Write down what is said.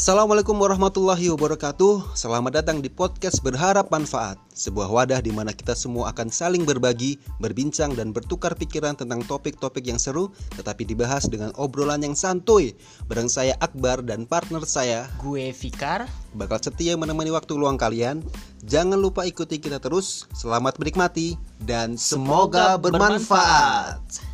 Assalamualaikum warahmatullahi wabarakatuh. Selamat datang di podcast Berharap Manfaat Sebuah wadah di mana kita semua akan saling berbagi, berbincang dan bertukar pikiran tentang topik-topik yang seru Tetapi dibahas dengan obrolan yang santuy. Bareng saya Akbar dan partner saya Gue Fikar. Bakal setia menemani waktu luang kalian. Jangan lupa ikuti kita terus. Selamat menikmati Dan semoga bermanfaat.